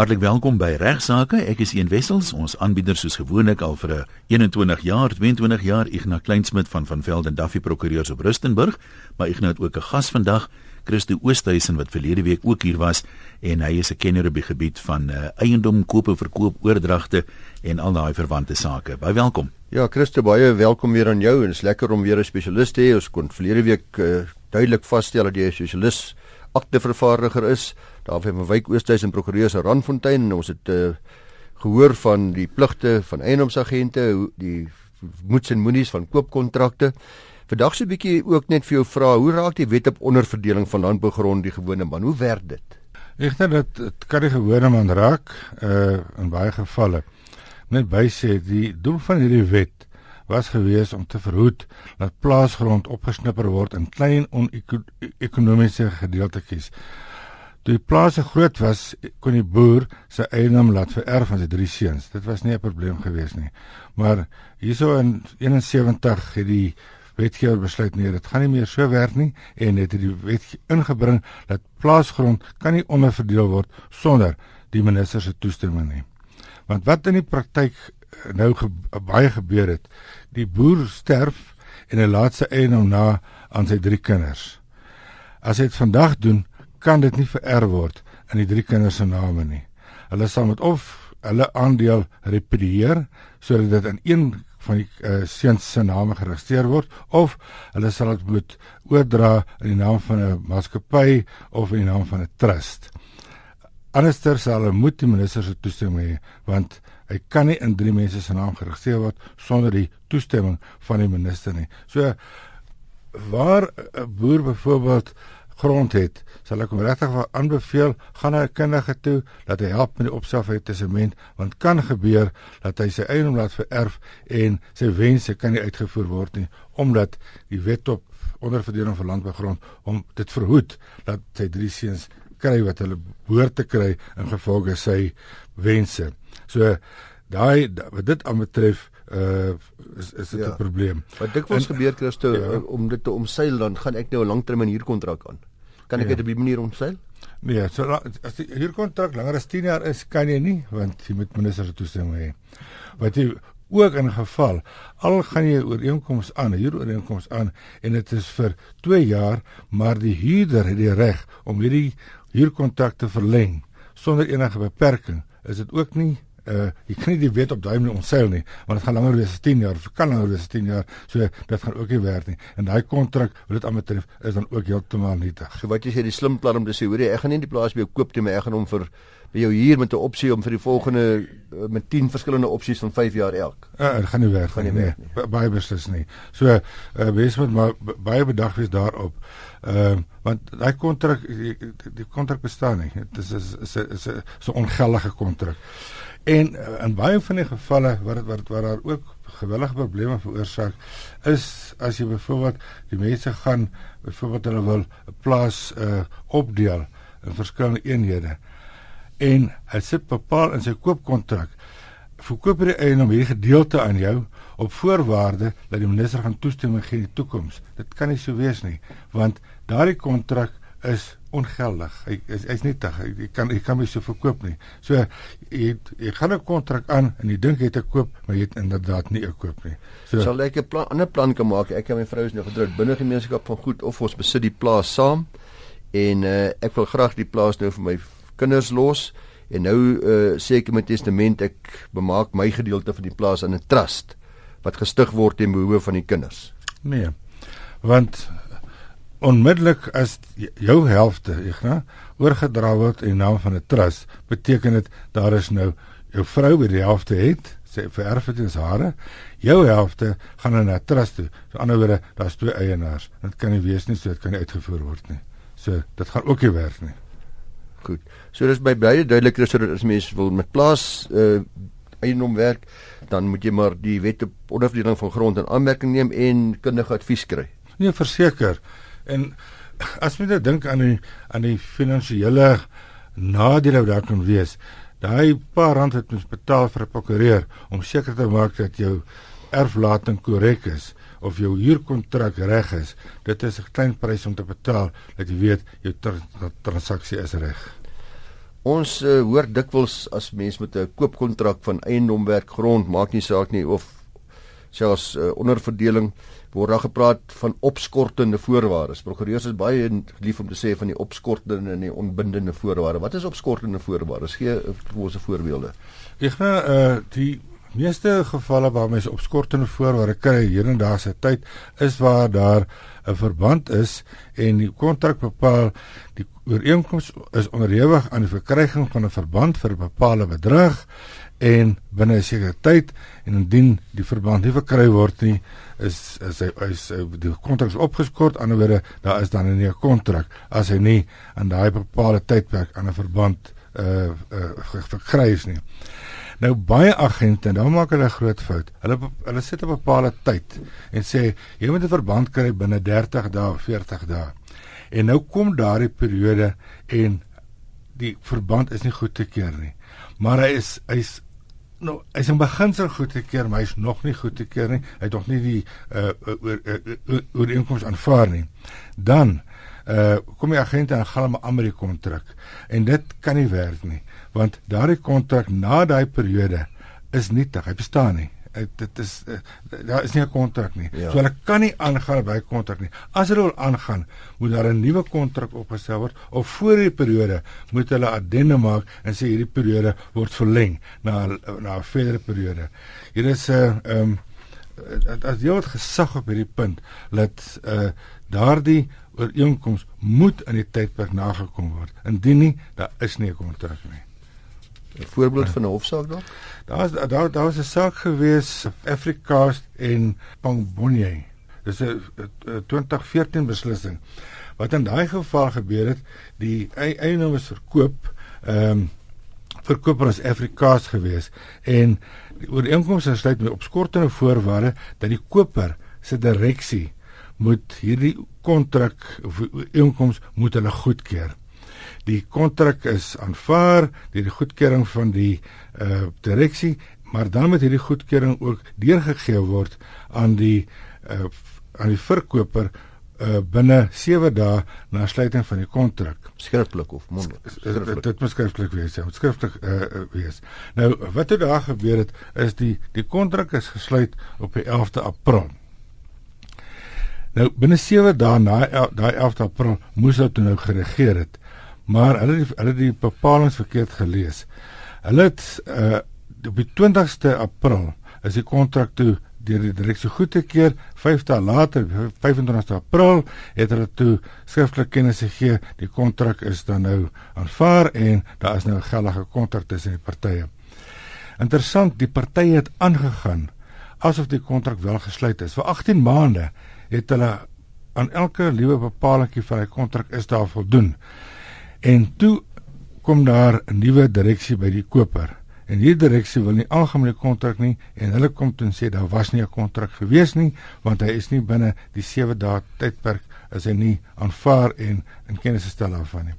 Hartlik welkom by Regsake. Ek is Ian Wessels, ons aanbieder soos gewoonlik al vir 21 jaar, 22 jaar Ignas Kleinsmid van van Velden Duffy Prokureurs op Rustenburg, maar Ignas het ook 'n gas vandag, Christo Oosthuizen wat verlede week ook hier was en hy is 'n kenner op die gebied van uh, eiendom, koop en verkoop, oordragte en al daai verwante sake. Baie welkom. Ja, Christo, baie welkom weer aan jou en dit is lekker om weer 'n spesialis te hê. Ons kon verlede week uh, duidelik vasstel dat jy 'n spesialis aktevervaardiger is. Daar van Wyk Oosthuis en prokureur se Randfontein en ons het uh, gehoor van die pligte van eiendomsagente, die moets en moenies van koopkontrakte. Vandag se bietjie ook net vir jou vra, hoe raak die wet op onderverdeling van landbougrond die gewone man? Hoe werk dit? Dink dit, dit kan die gewone man raak uh in baie gevalle. Net by sê die doel van hierdie wet was gewees om te verhoed dat plaasgrond opgesnipper word in klein onekonomiese gedeeltetjies. Toe die plase groot was, kon die boer sy eiendom laat vererf aan sy drie seuns. Dit was nie 'n probleem gewees nie. Maar hierso in 71 het die wetgewer besluit nee, dit gaan nie meer so werk nie en het die wet ingebring dat plaasgrond kan nie onderverdeel word sonder die minister se toestemming nie. Want wat in die praktyk nou ge baie gebeur het. Die boer sterf en hy laat sy eiendom na aan sy drie kinders. As hy dit vandag doen, kan dit nie vererf word in die drie kinders se name nie. Hulle sal met of hulle aandeel repedieer sodat dit in een van die uh, seuns se name geregistreer word of hulle sal dit moet oordra in die naam van 'n maatskappy of in die naam van 'n trust. Anderster sal hulle moet die minister se toestemming hê want hy kan nie in drie mense se naam geregistreer word sonder die toestemming van die minister nie. So waar 'n boer byvoorbeeld grond het, sal ek hom regtig aanbeveel gaan na 'n kundige toe dat hy help met die opstel van die testament want kan gebeur dat hy sy eiendom laat vererf en sy wense kan nie uitgevoer word nie omdat die wet op onderverdeling van landbougrond om dit verhoed dat sy drie seuns kry wat hulle behoort te kry in gevolge sy wense. So daai wat dit aanbetref uh is is dit 'n ja. probleem. Wat dikwels gebeur Christo ja. om dit te omseil dan gaan ek nou 'n langtermyn huurkontrak aan. Kan ek ja. dit op 'n manier omseil? Nee, so as die huurkontrak langer as 10 jaar is, kan jy nie want jy moet minister se toestemming hê. Wat jy ook in geval al gaan jy ooreenkoms aan, huurooreenkoms aan en dit is vir 2 jaar, maar die huurder het die reg om hierdie huurkontrak te verleng sonder enige beperking, is dit ook nie uh jy kan nie die wet op daai manier ontseil nie want dit gaan langer wees as 10 jaar of kan langer wees as 10 jaar so dit gaan ook nie werk nie. En daai kontrak wat dit aanbetref is dan ook heeltemal nietig. So wat jy sê die slim plan om te sê hoor jy ek gaan nie die plaas by jou koop nie maar ek gaan hom vir by jou hier met 'n opsie om vir die volgende uh, met 10 verskillende opsies van 5 jaar elk? Uh, dit gaan nie werk gaan nie, nie, nie. baie beslis nie. So uh, wees met maar baie bedag wees daarop. Ehm uh, want daai kontrak die kontrak bestaan nie. Dit is is is 'n so ongeldige kontrak. En uh, in baie van die gevalle wat wat waar daar ook gewillige probleme veroorsaak is as jy byvoorbeeld die mense gaan byvoorbeeld hulle wil 'n plaas uh, opdeel in verskillende eenhede en hy sit bepaal in sy koopkontrak verkoop hy eiendom hierdie gedeelte aan jou op voorwaarde dat die minister gaan toestemming gee in die toekoms. Dit kan nie so wees nie want daardie kontrak is ongeldig. Hy is hy's nie te jy kan jy kan my so verkoop nie. So jy jy gaan 'n kontrak aan en jy dink jy het 'n koop, maar jy het inderdaad nie 'n koop nie. So sal ek 'n plan 'n ander plan kan maak. Ek en my vrou is nou getroud binne gemeenskap van goed of ons besit die plaas saam en uh, ek wil graag die plaas nou vir my kinders los en nou uh, sê ek in my testament ek bemaak my gedeelte van die plaas in 'n trust wat gestig word ten behoeve van die kinders. Nee. Want onmiddellik as jou helfte, Igna, oorgedra word in naam van 'n trust, beteken dit daar is nou jou vrou wat die helfte het, sê vererf dit is hare, jou helfte gaan na 'n trust toe. So ander woorde, daar's twee eienaars. Dit kan nie wees nie, so dit kan nie uitgevoer word nie. So dit gaan ook nie werk nie. Goed. So dis by beide duidelik is sodat as mense wil met plaas uh eiendom werk, dan moet jy maar die wet op onderverdeling van grond in aanmerking neem en kundige advies kry. Nee, verseker. En as jy nou dink aan die aan die finansiële nadele wat daar kan wees, daai paar rand wat mens betaal vir 'n prokureur om seker te maak dat jou erflating korrek is of jou huurkontrak reg is, dit is 'n klein prys om te betaal dat jy weet jou tr transaksie is reg. Ons uh, hoor dikwels as mens met 'n koopkontrak van eiendom werk grond, maak nie saak nie of selfs uh, onderverdeling word daar gepraat van opskortende voorwaardes. Prokureurs is baie lief om te sê van die opskortende en die onbindende voorwaardes. Wat is opskortende voorwaardes? Gee vir ons 'n voorbeelde. Ek gaan uh die meeste gevalle waar mense opskortende voorwaardes kry hier en daar se tyd is waar daar 'n verband is en die kontrak bepaal die ooreenkoms is onderhewig aan die verkryging van 'n verband vir 'n bepaalde bedrag en binne 'n sekere tyd en indien die verband nie verkry word nie is is hy is die kontrak opgeskort aan die ander wyse daar is dan nie 'n kontrak as hy nie aan daai bepaalde tydperk aan 'n verband uh, uh verkry is nie nou baie agente dan maak hulle 'n groot fout hulle hulle sit 'n bepaalde tyd en sê jy moet 'n verband kry binne 30 dae 40 dae en nou kom daardie periode en die verband is nie goed te keer nie maar hy is hy's nou hy's in beginsel goed te keer, maar hy's nog nie goed te keer nie. Hy het nog nie die uh oor oor inkomste aanvaar nie. Dan uh kom die agent en gaan hom aan met die kontrak. En dit kan nie werk nie, want daardie kontrak na daai periode is nietig. Hy bestaan nie uh, dit is uh, daar is nie 'n kontrak nie. Ja. So hulle kan nie aangaan by kontrak nie. As hulle wil aangaan, moet daar 'n nuwe kontrak opgestel word of voor die periode moet hulle addendum maak en sê hierdie periode word verleng na na 'n verdere periode. Hier is 'n uh, ehm um, as jy wat gesag op hierdie punt dat uh daardie ooreenkoms moet in die tydperk nagekom word. Indien nie, daar is nie 'n kontrak nie. 'n voorbeeld van 'n hofsaak dalk? Daar's daar daar was 'n saak gewees Afrikaast en Pangbonye. Dis 'n 2014 beslissing. Wat in daai geval gebeur het, die eienaar was verkoop, ehm um, verkoper as Afrikaast gewees en die ooreenkoms gesluit met opskortende voorwaarde dat die koper se direksie moet hierdie kontrak of ooreenkoms moet hulle goedkeur die kontrak is aanvaar deur die goedkeuring van die uh direksie, maar dan moet hierdie goedkeuring ook deurgegee word aan die uh aan die verkoper uh binne 7 dae na sluiting van die kontrak skriftelik of mondelik? Dit, dit moet skriftelik wees ja skriftelik uh wees. Nou wat het daar gebeur het is die die kontrak is gesluit op die 11de april. Nou binne 7 dae na daai 11de april moes dit nou geregeer het maar hulle het hulle die bepalinge verkeerd gelees. Hulle het uh op die 20ste April is die kontrak toe deur die direksie goedgekeur. 5 dae later, 25ste April, het hulle toe skriftelik kennis gegee die kontrak is dan nou aanvaar en daar is nou 'n geldige kontrak tussen die partye. Interessant, die partye het aangegaan asof die kontrak wel gesluit is. Vir 18 maande het hulle aan elke liewe bepalingie van die kontrak is daar voldoen. En toe kom daar 'n nuwe direksie by die koper. En hierdie direksie wil nie algemene kontrak nie en hulle kom toe en sê daar was nie 'n kontrak gewees nie want hy is nie binne die 7 dae tydperk as hy nie aanvaar en in kennis gestel daarvan nie.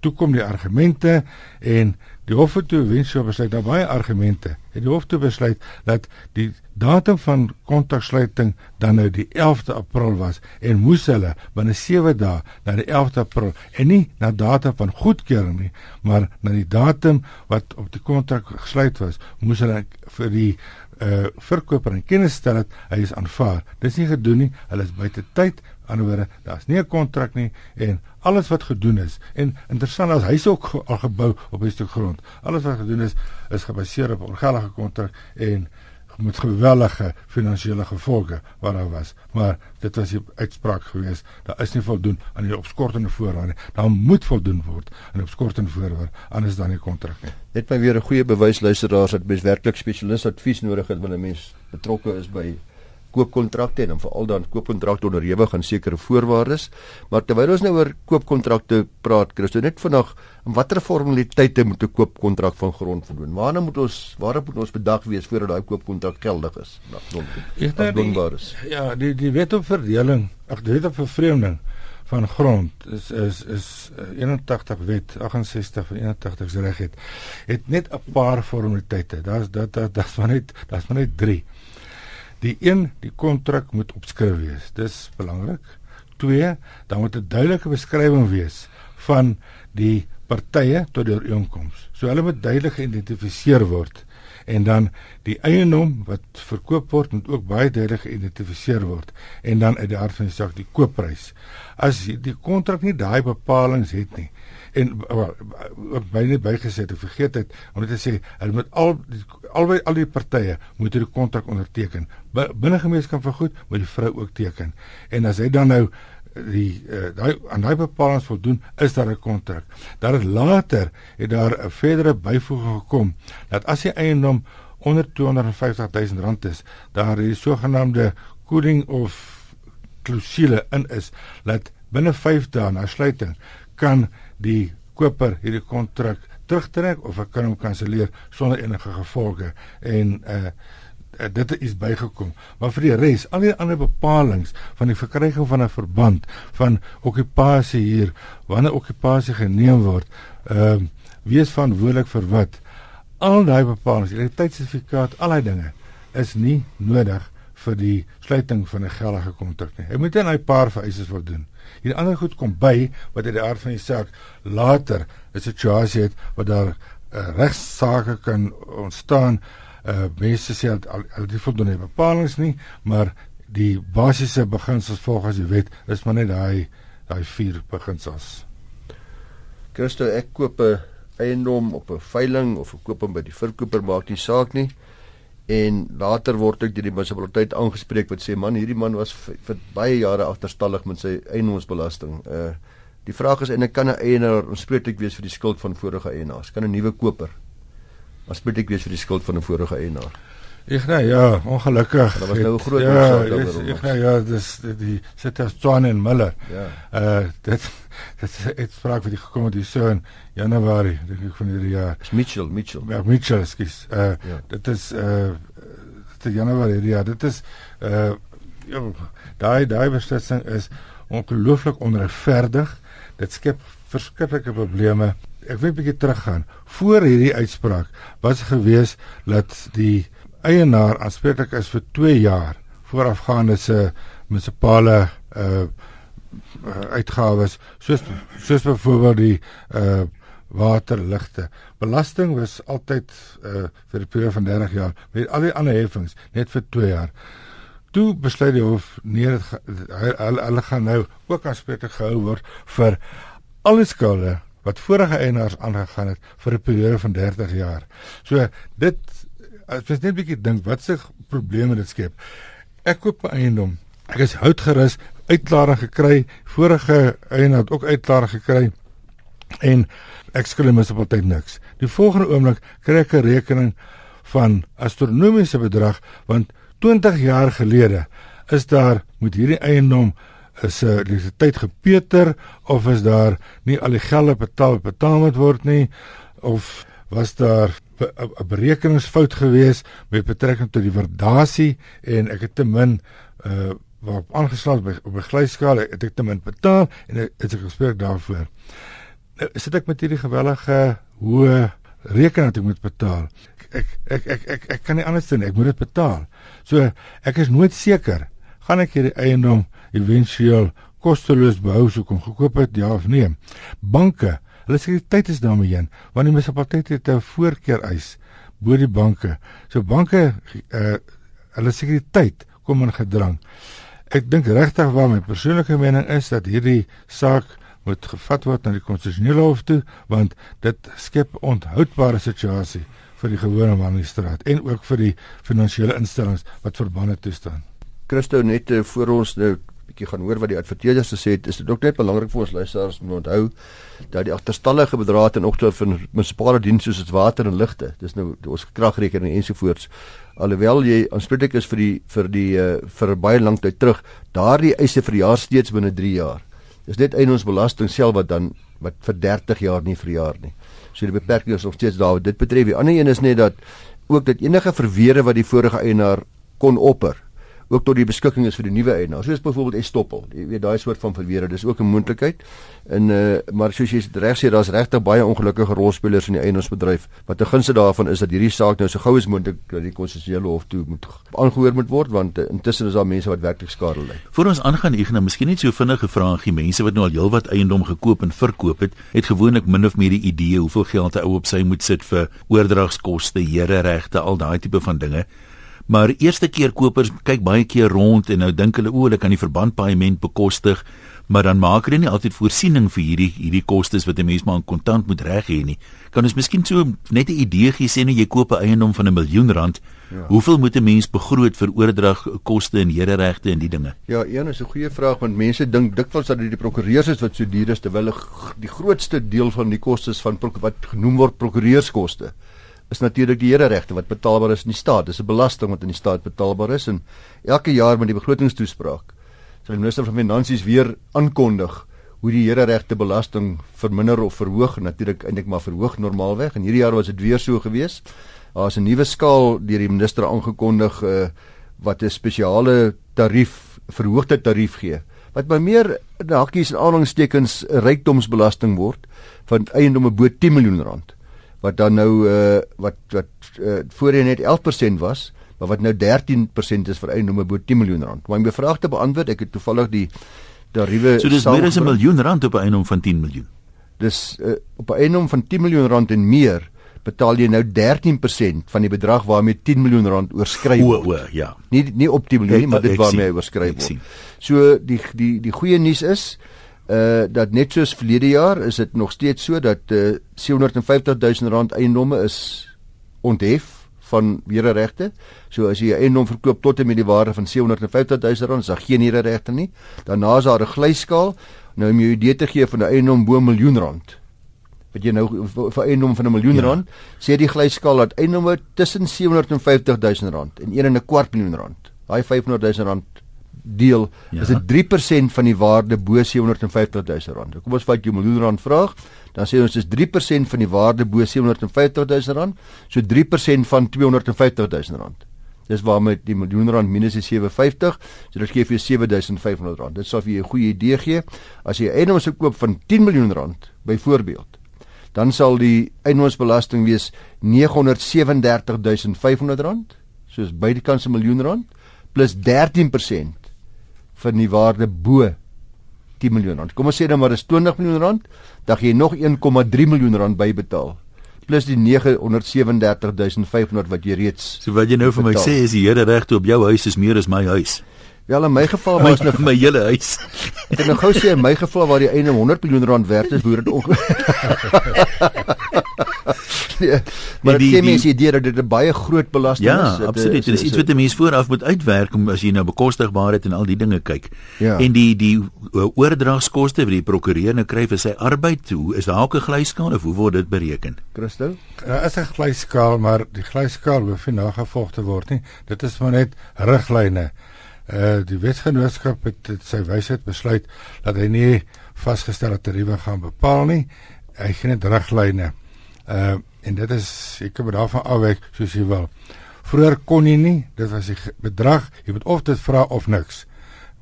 Toe kom die argumente en Die hof het toe wensou besluit daar baie argumente. Het die hof toe besluit dat die datum van kontraksluiting dan nou die 11de April was en moes hulle binne 7 dae na die 11de April en nie na datum van goedkeuring nie, maar na die datum wat op die kontrak gesluit was, moes hulle vir die uh verkoper in kennis stel dat hy is aanvaar. Dis nie gedoen nie. Hulle is buite tyd anderswoorde daar's nie 'n kontrak nie en alles wat gedoen is en interessant as hy's ook al gebou op 'n stuk grond alles wat gedoen is is gebaseer op 'n ongeldige kontrak en met gewellige finansiële gevolge wat daar was. Maar dit was 'n uitspraak gewees daar is nie voldoen aan die opskortende voorwaarde daar moet voldoen word aan die opskortende voorwaarde anders dan die kontrak nie. Net my weer 'n goeie bewys luisteraars dat mens werklik spesialis advies nodig het wanneer 'n mens betrokke is by koopkontrakte en dan veral dan koopkontrakte onderhewig aan sekere voorwaardes. Maar terwyl ons nou oor koopkontrakte praat, Christo, net vandag, watter formaliteite moet 'n koopkontrak van grond voldoen? Waarna moet ons waarop moet ons bedag wees voordat daai koopkontrak geldig is? Afdonbaar is. Ja, die die wet op verdeling, ag die wet op vervreemding van grond is is is 81 eh, wet 68 van 81 se reg het het net 'n paar formaliteite. Daar's dat dat dat's maar net dat's maar net 3. Die een, die kontrak moet opskryf wees. Dis belangrik. Twee, dan moet 'n duidelike beskrywing wees van die partye tot die ooreenkoms. So hulle moet duidelik geïdentifiseer word en dan die eiendom wat verkoop word moet ook baie duidelik geïdentifiseer word en dan uit die hart van die saak die koopprys. As die kontrak nie daai bepalinge het nie en ook baie bygesit ek vergeet het om net te sê hulle moet al albei al die partye moet hierdie kontrak onderteken. Binne gemeenskap van goed moet die vrou ook teken. En as hy dan nou die uh, daai aan daai bepalinge voldoen is daar 'n kontrak. Daar het later het daar 'n verdere byvoeging gekom dat as die eiendom onder 250 000 rand is, daar is sogenaamde cooling of klousule in is dat binne 5 dae na sluiting kan die koper hierdie kontrak terugtrek of ek kan hom kanselleer sonder enige gevolge en uh dit is bygekom. Maar vir die res, al die ander bepalinge van die verkryging van 'n verband van okupasie hier, wanneer okupasie geneem word, ehm uh, wie is verantwoordelik vir wat? Al daai bepalinge, die tydsertifikaat, al daai dinge is nie nodig vir die sluiting van 'n geldige kontrak nie. Hy moet net 'n paar vereistes voldoen. Hier ander goed kom by wat uit die aard van die saak later 'n situasie het wat daar uh, regsaake kan ontstaan uh mense sê dat al, al die voldoende bepalinge nie, maar die basiese beginsels volgens die wet is maar net daai daai vier beginsels. Christo, ek koop 'n eiendom op 'n veiling of ek koop hom by die verkoper maak nie saak nie. En later word ek deur die munisipaliteit aangespreek wat sê man, hierdie man was vir baie jare agterstallig met sy eiendomsbelasting. Uh die vraag is en ek kan 'n eienaar aanspreeklik wees vir die skuld van vorige eienaars. Kan 'n nuwe koper ek wees vir die skuld van 'n vorige eienaar? Ek nee, ja, ongelukkig. Dit was nou 'n groot ja, daaroor. Ek nee, ja, dis die, die sit as Swan en Miller. Ja. Uh dit dit het spraak vir die gekom het hier so in Januarie, dink ek van hierdie jaar. Is Mitchell, Mitchell. Ja, Mitchell, skus. Uh ja. dit is uh dit Januarie, ja, dit is uh ja, daai daai beslissing is ongelooflik onregverdig. Dit skep verskriklike probleme ek wil 'n bietjie teruggaan. Voor hierdie uitspraak was gewees dat die eienaar aanspreeklik is vir 2 jaar voorafgaande se munisipale uh uitgawes soos soos byvoorbeeld die uh waterligte. Belasting was altyd uh vir 'n periode van 30 jaar met al die ander heffings net vir 2 jaar. Toe besluit die hof nee dit hulle gaan nou ook aanspreeklik gehou word vir alle skulde wat vorige eienaars aangegaan het vir 'n periode van 30 jaar. So dit as jy net 'n bietjie dink wat se probleme dit skep. Ek koop 'n eiendom. Ek is houtgerus, uitklaring gekry, vorige eienaar het ook uitklaring gekry en ek skuld hom op niks. Die volgende oomblik kry ek 'n rekening van astronomiese bedrag want 20 jaar gelede is daar met hierdie eiendom is 'n uh, elektrisiteit gepeter of is daar nie al die gelde betaal betaal moet word nie of was daar 'n berekeningsfout gewees met betrekking tot die waardasie en ek het te min uh waarop aangesluit by op 'n glyskaal het ek te min betaal en het ek gespreek daarvoor. Nou sit ek met hierdie gewellige hoë rekening wat ek moet betaal. Ek ek ek ek ek kan nie anders doen ek moet dit betaal. So ek is nooit seker gaan ek hierdie eiendom éventueel kosteloos behou sou kom gekoop het ja of nee. Banke, hulle sekuriteit is daarmee heen want die munisipaliteit het 'n voorkeur eis bo die banke. So banke uh hulle sekuriteit kom in gedrang. Ek dink regtig waar my persoonlike mening is dat hierdie saak moet gevat word na die konstitusionele hof toe want dit skep onthoudbare situasie vir die gewone man in die straat en ook vir die finansiële instellings wat verbande toestaan. Christo net uh, voor ons nou bietjie gaan hoor wat die adverteerders gesê het, is dit ook net belangrik vir ons luisteraars om onthou dat die agterstallige bedrae ten opsigte van munisipale dienste soos water en ligte, dis nou ons kragrekening ensovoorts, alhoewel jy aanspreeklik is vir die vir die uh, vir baie lank tyd terug, daardie eise verjaar steeds binne 3 jaar. Dis net eiendomsbelasting self wat dan wat vir 30 jaar nie verjaar nie. So die beperking is nog steeds daar. Dit betref die ander een is net dat ook dat enige verweere wat die vorige eienaar kon opper ook tot die beskikking is vir die nuwe eienaar. Soos byvoorbeeld Estoppel. Jy weet daai soort van verweer, dis ook 'n moontlikheid. En uh maar soos jy reg sê, daar's regtig baie ongelukkige rolspelers in die eienaarsbedryf. Wat 'n gunste daarvan is dat hierdie saak nou so gou as moontlik dat die konstitusionele hof toe moet aangehoor moet word want uh, intussen is daar mense wat werklik skade ly. Voor ons aangaan, ek nou miskien net so vinnige vraagie. Mense wat nou al heelwat eiendom gekoop en verkoop het, het gewoonlik min of meer die idee hoeveel geld 'n ou op sy moet sit vir oordragskoste, hereregte, al daai tipe van dinge. Maar eerste keer kopers kyk baie keer rond en nou dink hulle o, hulle kan die verbandpaaiement bekostig, maar dan maak hulle nie altyd voorsiening vir hierdie hierdie kostes wat 'n mens maar in kontant moet reg hê nie. Kan ons miskien so net 'n idee gee sê nou jy koop 'n eiendom van 'n miljoen rand, ja. hoeveel moet 'n mens begroot vir oordragkoste en hereregte en die dinge? Ja, een is 'n goeie vraag want mense dink dikwels dat dit die prokureurs is wat so duur is terwyl die grootste deel van die kostes van wat genoem word prokureurskoste is natuurlik die hereregte wat betaalbaar is in die staat. Dis 'n belasting wat in die staat betaalbaar is en elke jaar met die begrotingstoespraak sal die minister van Finansies weer aankondig hoe die hereregte belasting verminder of verhoog, natuurlik eintlik maar verhoog normaalweg en hierdie jaar was dit weer so gewees. Daar is 'n nuwe skaal deur die minister aangekondig uh, wat 'n spesiale tarief, verhoogde tarief gee wat by meer hakkies en aanhalingstekens rykdomsbelasting word van eiendomme bo 10 miljoen rand wat dan nou uh wat wat uh, voorheen net 11% was, maar wat nou 13% is vir eiendomme bo 10 miljoen rand. Maar my vraag te beantwoord, ek het toevallig die tariewe So dis meer as 'n miljoen rand op 'n eiendom van 10 miljoen. Dis uh, op 'n eiendom van 10 miljoen rand en meer betaal jy nou 13% van die bedrag waarmee 10 miljoen rand oorskry word. O, o, ja. Nie nie op 10 miljoen nie, maar dit waarmee hy oorskry word. So die die die goeie nuus is uh dat net soos verlede jaar is dit nog steeds so dat uh 750 000 rand eiendomme is onthef van weerregte. So as jy 'n eiendom verkoop tot en met die waarde van 750 000 rand, is daar geen weerregte nie. Daarna is daar 'n glyskaal. Nou om jou idee te gee van 'n eiendom bo 'n miljoen rand. Wat jy nou vir eiendom van 'n miljoen ja. rand, sê die glyskaal dat eiendomme tussen 750 000 rand en 1 en 'n kwart miljoen rand, daai 500 000 rand deel ja. is dit 3% van die waarde bo 750 000 rand. Kom ons vat jou miljoen rand vraag, dan sê ons dis 3% van die waarde bo 750 000 rand, so 3% van 250 000 rand. Dis waarmee die miljoen rand minus is 750, so dit gee vir jou 7500 rand. Dit sal vir jou 'n goeie idee gee as jy eiendoms koop van 10 miljoen rand byvoorbeeld. Dan sal die eiendomsbelasting wees 937500 rand, soos bydekans 'n miljoen rand plus 13% van die waarde bo 10 miljoen rand. Kom ons sê dan maar dis 20 miljoen rand, dan jy nog 1,3 miljoen rand bybetaal plus die 930500 wat jy reeds So wat jy nou vir my betaal. sê is die Here regte op jou huis is meer as my huis. Wel in my geval was nou my hele huis. Ek het nou gou sê in my geval waar die einde 100 miljoen rand werd is, word dit ongeveer nee, maar dit gee mense idee dat dit 'n baie groot belasting ja, is. Ja, absoluut. Dit is iets wat 'n mens vooraf moet uitwerk om as jy nou bekostigbaarheid en al die dinge kyk. Ja. En die die oordragskoste wat die prokureur nou kry vir sy arbeid, hoe is daar ook 'n glyskaal of hoe word dit bereken? Christel? Daar is 'n glyskaal, maar die glyskaal hoef nie nagevolg te word nie. Dit is maar net riglyne. Uh die wetgenootskap het, het sy wysheid besluit dat hy nie vasgestelde tariewe gaan bepaal nie. Hy gee net riglyne. Uh en dit is jy kan daarvan afwyk soos jy wil. Vroeger kon jy nie, dit was die bedrag, jy moet of dit vra of niks.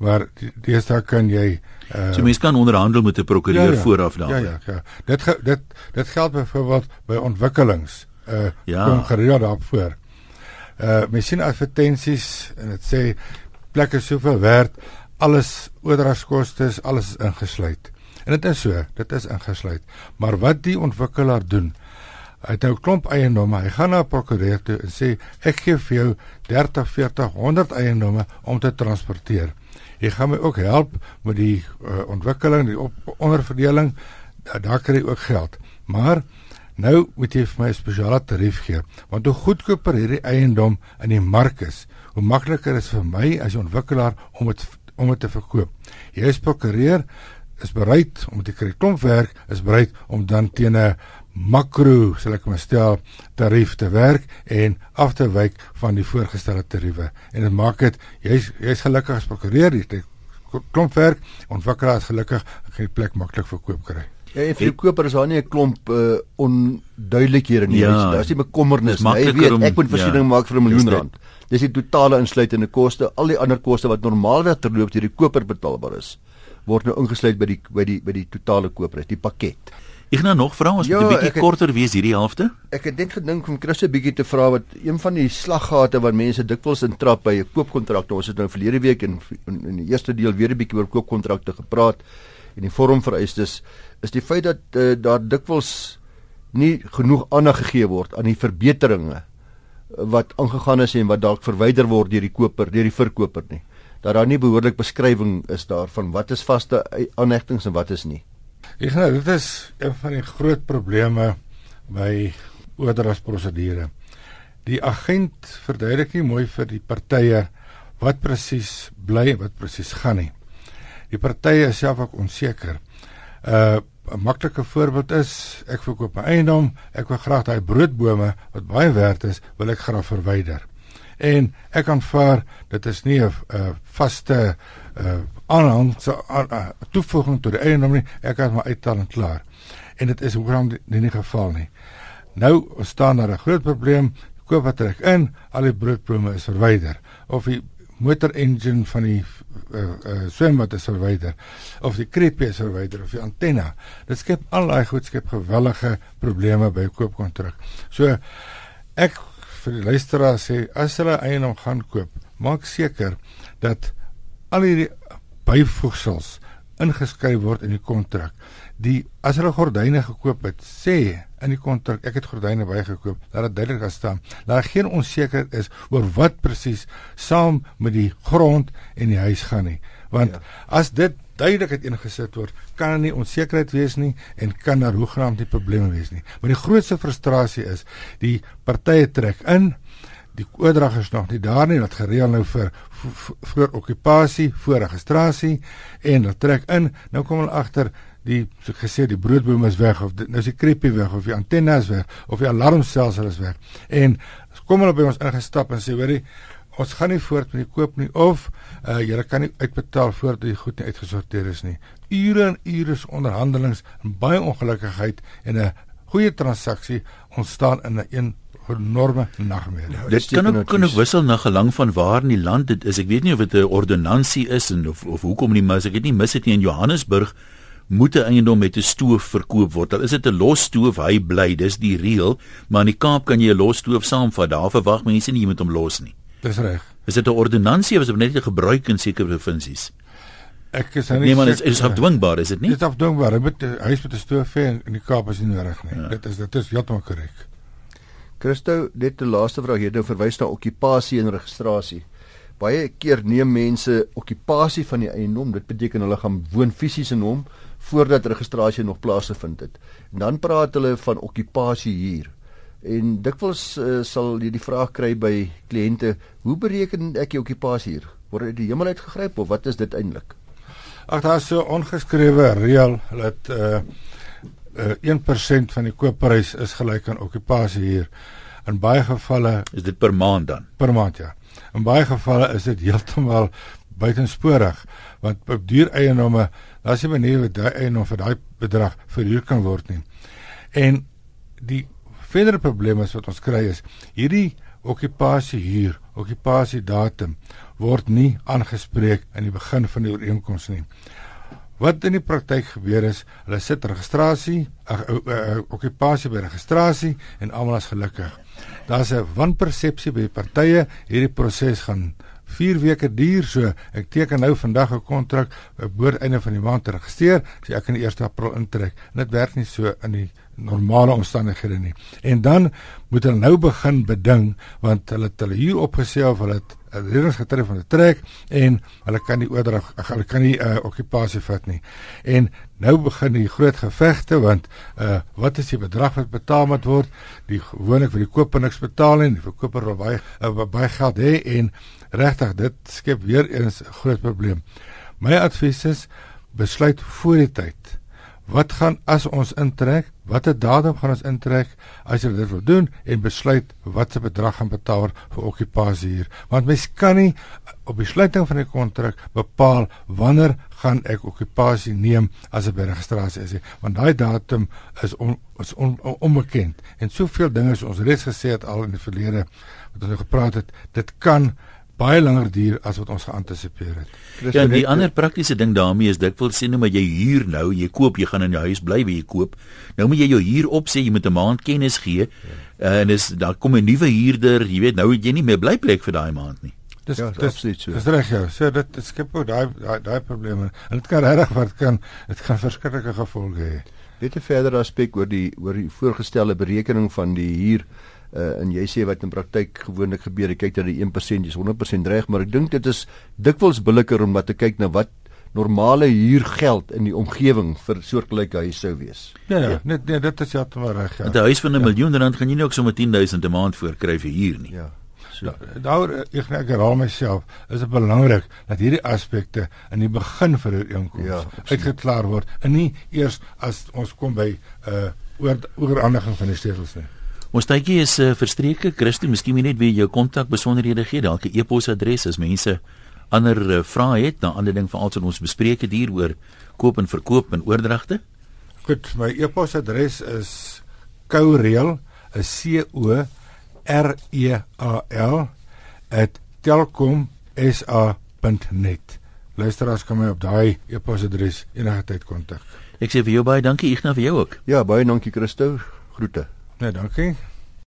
Maar deesdae kan jy uh So mens kan onderhandel met 'n prokureur ja, ja, vooraf dan. Ja ja ja. Dit dit dit geld byvoorbeeld by ontwikkelings. Uh ja. kom gereeld daarop voor. Uh mens sien advertensies en dit sê plekke soveel werd, alles oordragskoste, alles ingesluit. En dit is so, dit is ingesluit. Maar wat die ontwikkelaar doen, Hy het nou klomp eiendomme. Hy gaan na prokureur toe en sê ek gee vir jou 30, 40, 100 eiendomme om te transporteer. Jy gaan my ook help met die uh, ontwikkeling, die op, onderverdeling. Da, daar kry jy ook geld. Maar nou moet jy vir my 'n spesiale tarief gee, want hoe goedkoper hierdie eiendom in die mark is, hoe makliker is vir my as 'n ontwikkelaar om dit om dit te verkoop. Jy is prokureur is bereid om te kry klomp werk, is bereid om dan teen 'n makro, sal ek maar stel, tarief te werk en af te wyk van die voorgestelde tariewe. En dit maak dit jy's jy's gelukkig as prokureur, jy klomp werk, ontwikkelaar is gelukkig, geen plek maklik verkoop kry. Ja, en vir die koper is daar nie 'n klomp uh, onduidelikhede nie. Ja, Daar's nie bekommernis nie. Jy weet, ek moet voorsiening ja, maak vir 'n miljoen rand. Dis die totale insluitende koste, al die ander koste wat normaalweg terloops deur die koper betaalbaar is, word nou ingesluit by die by die by die totale koopprys, die pakket. Ek gaan nog vra ons ja, moet 'n bietjie korter wees hierdie helfte. Ek het net gedink om Chris 'n bietjie te vra wat een van die slaggate wat mense dikwels intrap by 'n koopkontrak. Ons het nou verlede week in, in in die eerste deel weer 'n bietjie oor koopkontrakte gepraat en die vormvereistes is die feit dat uh, daar dikwels nie genoeg aandag gegee word aan die verbeteringe wat aangegaan is en wat dalk verwyder word deur die koper, deur die verkoper nie. Dat daar nie behoorlik beskrywing is daarvan wat is vaste aanhegtings en wat is nie. Ek sê dit is een van die groot probleme by oordragsprosedure. Die agent verduidelik nie mooi vir die partye wat presies bly en wat presies gaan nie. Die partye is self ook onseker. Uh 'n maklike voorbeeld is ek verkoop my eiendom, ek wil graag daai broodbome wat baie werd is, wil ek graag verwyder. En ek aanvaar dit is nie 'n vaste uh aanhang so aan uh, toevoeging tot die eiendom nie. Ek het my uittal en klaar. En dit is hoekom nie in geval nie. Nou staan daar 'n groot probleem. Koop wat trek in, al die broodbome is verwyder of die motor engine van die uh, uh, swembad is verwyder of die krepie is verwyder of die antenna. Dit skep al daai goed skep gewellige probleme by 'n koopkontrak. So ek vir die luisteraar sê as hulle eiendom gaan koop, maak seker dat al hierdie byvoegsels ingeskryf word in die kontrak. Die as hulle gordyne gekoop het, sê in die kontrak ek het gordyne bygekoop, dat dit duidelik daar staan. Dat daar geen onsekerheid is oor wat presies saam met die grond en die huis gaan nie. Want ja. as dit duidelik het ingesit word, kan daar nie onsekerheid wees nie en kan daar hoegenaamd nie probleme wees nie. Maar die grootste frustrasie is die partye trek in die oordrag is nog nie daar nie wat gereël nou vir voor okupasie, voor registrasie en hulle trek in, nou kom hulle agter die so gesê die broodboom is weg of nou is die krepie weg of die antenne is weg of die alarmstelsel is weg. En kom hulle by ons ingestap en sê hoorie ons gaan nie voort met die koop nie of uh, julle kan nie uitbetaal voordat die goed nie uitgesorteer is nie. Ure en ure se onderhandelings en baie ongelukkigheid en 'n goeie transaksie ontstaan in 'n enorme nagmerrie. Nou, dit kan ook kan ook wissel na gelang van waar in die land dit is. Ek weet nie of dit 'n ordonnansie is en of of hoekom nie, maar as ek dit nie mis het nie in Johannesburg moet 'n eiendom met 'n stoof verkoop word. Al is dit 'n los stoof, hy bly, dis die reël, maar in die Kaap kan jy 'n los stoof saamvat. Daar verwag mense nie jy moet hom los nie. Dis reg. Is dit 'n ordonnansie of is dit net 'n gebruik in sekere provinsies? Ek is nie Nee man, dit is afdwingbaar, is dit nie? Dit is afdwingbaar. Hy moet huis met 'n stoof hê in die Kaap is nie reg nie. Ja. Dit is dit is heeltemal korrek. Christo, net 'n laaste vraag hier, nou verwys na okupasie en registrasie. Baie keer neem mense okupasie van die eiendom, dit beteken hulle gaan woon fisies in hom voordat registrasie nog plaasgevind het. En dan praat hulle van okupasie huur. En dikwels uh, sal jy die vraag kry by kliënte, hoe bereken ek die okupasie huur? Word dit die hemel uitgegryp of wat is dit eintlik? Ag daar is so ongeskrewe reël dat uh uh, eh, 1% van die koopprys is gelyk aan okupasie huur. In baie gevalle is dit per maand dan. Per maand ja. In baie gevalle is dit heeltemal buitensporig want op duur eienomme, daar's nie 'n manier wat daai eiendom vir daai bedrag verhuur kan word nie. En die verdere probleem is wat ons kry is hierdie okupasie huur, okupasie datum word nie aangespreek in die begin van die ooreenkoms nie. Wat in die praktyk gebeur is, hulle sit registrasie, okupasie by registrasie en almal is gelukkig. Daar's 'n wanpersepsie by die partye, hierdie proses gaan 4 weke duur, so ek teken nou vandag 'n kontrak, behoort einde van die maand te registreer, so ek kan die 1 April intrek. En dit werk nie so in die normale omstandighede nie. En dan moet hulle nou begin beding want hulle het hulle hier opgesê of hulle het reddingsgetref van die trek en hulle kan die oordrag hulle kan nie uh, okupasie vat nie. En nou begin die groot gevegte want uh, wat is die bedrag wat betaal moet word? Die gewoonlik vir die koper niks betaal nie, die verkoper wil baie uh, baie geld hê en regtig dit skep weer eens 'n groot probleem. My advies is besluit voor die tyd wat gaan as ons intrek? Watter datum gaan ons intrek as jy dit wil doen en besluit watse bedrag gaan betaal vir okupasie hier? Want mens kan nie op die sluiting van die kontrak bepaal wanneer gaan ek okupasie neem as 'n registrasie is, want daai datum is on, is on, on, onbekend. En soveel dinge is ons reeds gesê het al in die verlede wat ons nou gepraat het, dit kan baie langer duur as wat ons geantisipeer het. Ja, die ander praktiese ding daarmee is dikwels sê nou maar jy huur nou, jy koop, jy gaan in jou huis bly wie jy koop. Nou moet jy jou huur opsê, jy moet 'n maand kennis gee. Ja. Uh, en dis daar kom 'n nuwe huurder, jy weet nou het jy nie meer blyplek vir daai maand nie. Dis ja, dis absoluut so. Dis reg ja. So dit dit skep ook daai daai probleme. En dit kan regtig wat kan dit kan verskriklike gevolge hê. Weet jy verder aspek oor die oor die voorgestelde berekening van die huur uh, en jy sê wat in praktyk gewoonlik gebeur, jy kyk dat die 1% is 100% reg, maar ek dink dit is dikwels billiker om wat te kyk na wat normale huurgeld in die omgewing vir soortgelyke huise sou wees. Ja, ja, net nee, dit is ja te reg. Ja. 'n Huis van 'n ja. miljoen rand gaan jy nie ook sommer 10000 'n maand voor kry vir huur nie. Ja. So. Daar ek ek herhaal myself, is dit belangrik dat hierdie aspekte in die begin vir 'n inkoms ja, uitgeklaar word en nie eers as ons kom by uh oor oorhandiging van die stelsels nie. Ons tydjie is uh, verstreke. Christo, miskien net weer jou kontak besonderhede gee, dalk 'n e-posadres as mense ander uh, vrae het, dan ander ding veral wat ons bespreek het hier oor koop en verkoop en oordragte. Goed, my e-posadres is koureel, is C O R E A L @telkomsa.net. Luisteraars kan my op daai e-posadres enige tyd kontak. Ek sê vir jou baie dankie, Ignas vir jou ook. Ja, baie dankie Christo. Groete. Nee, dankie.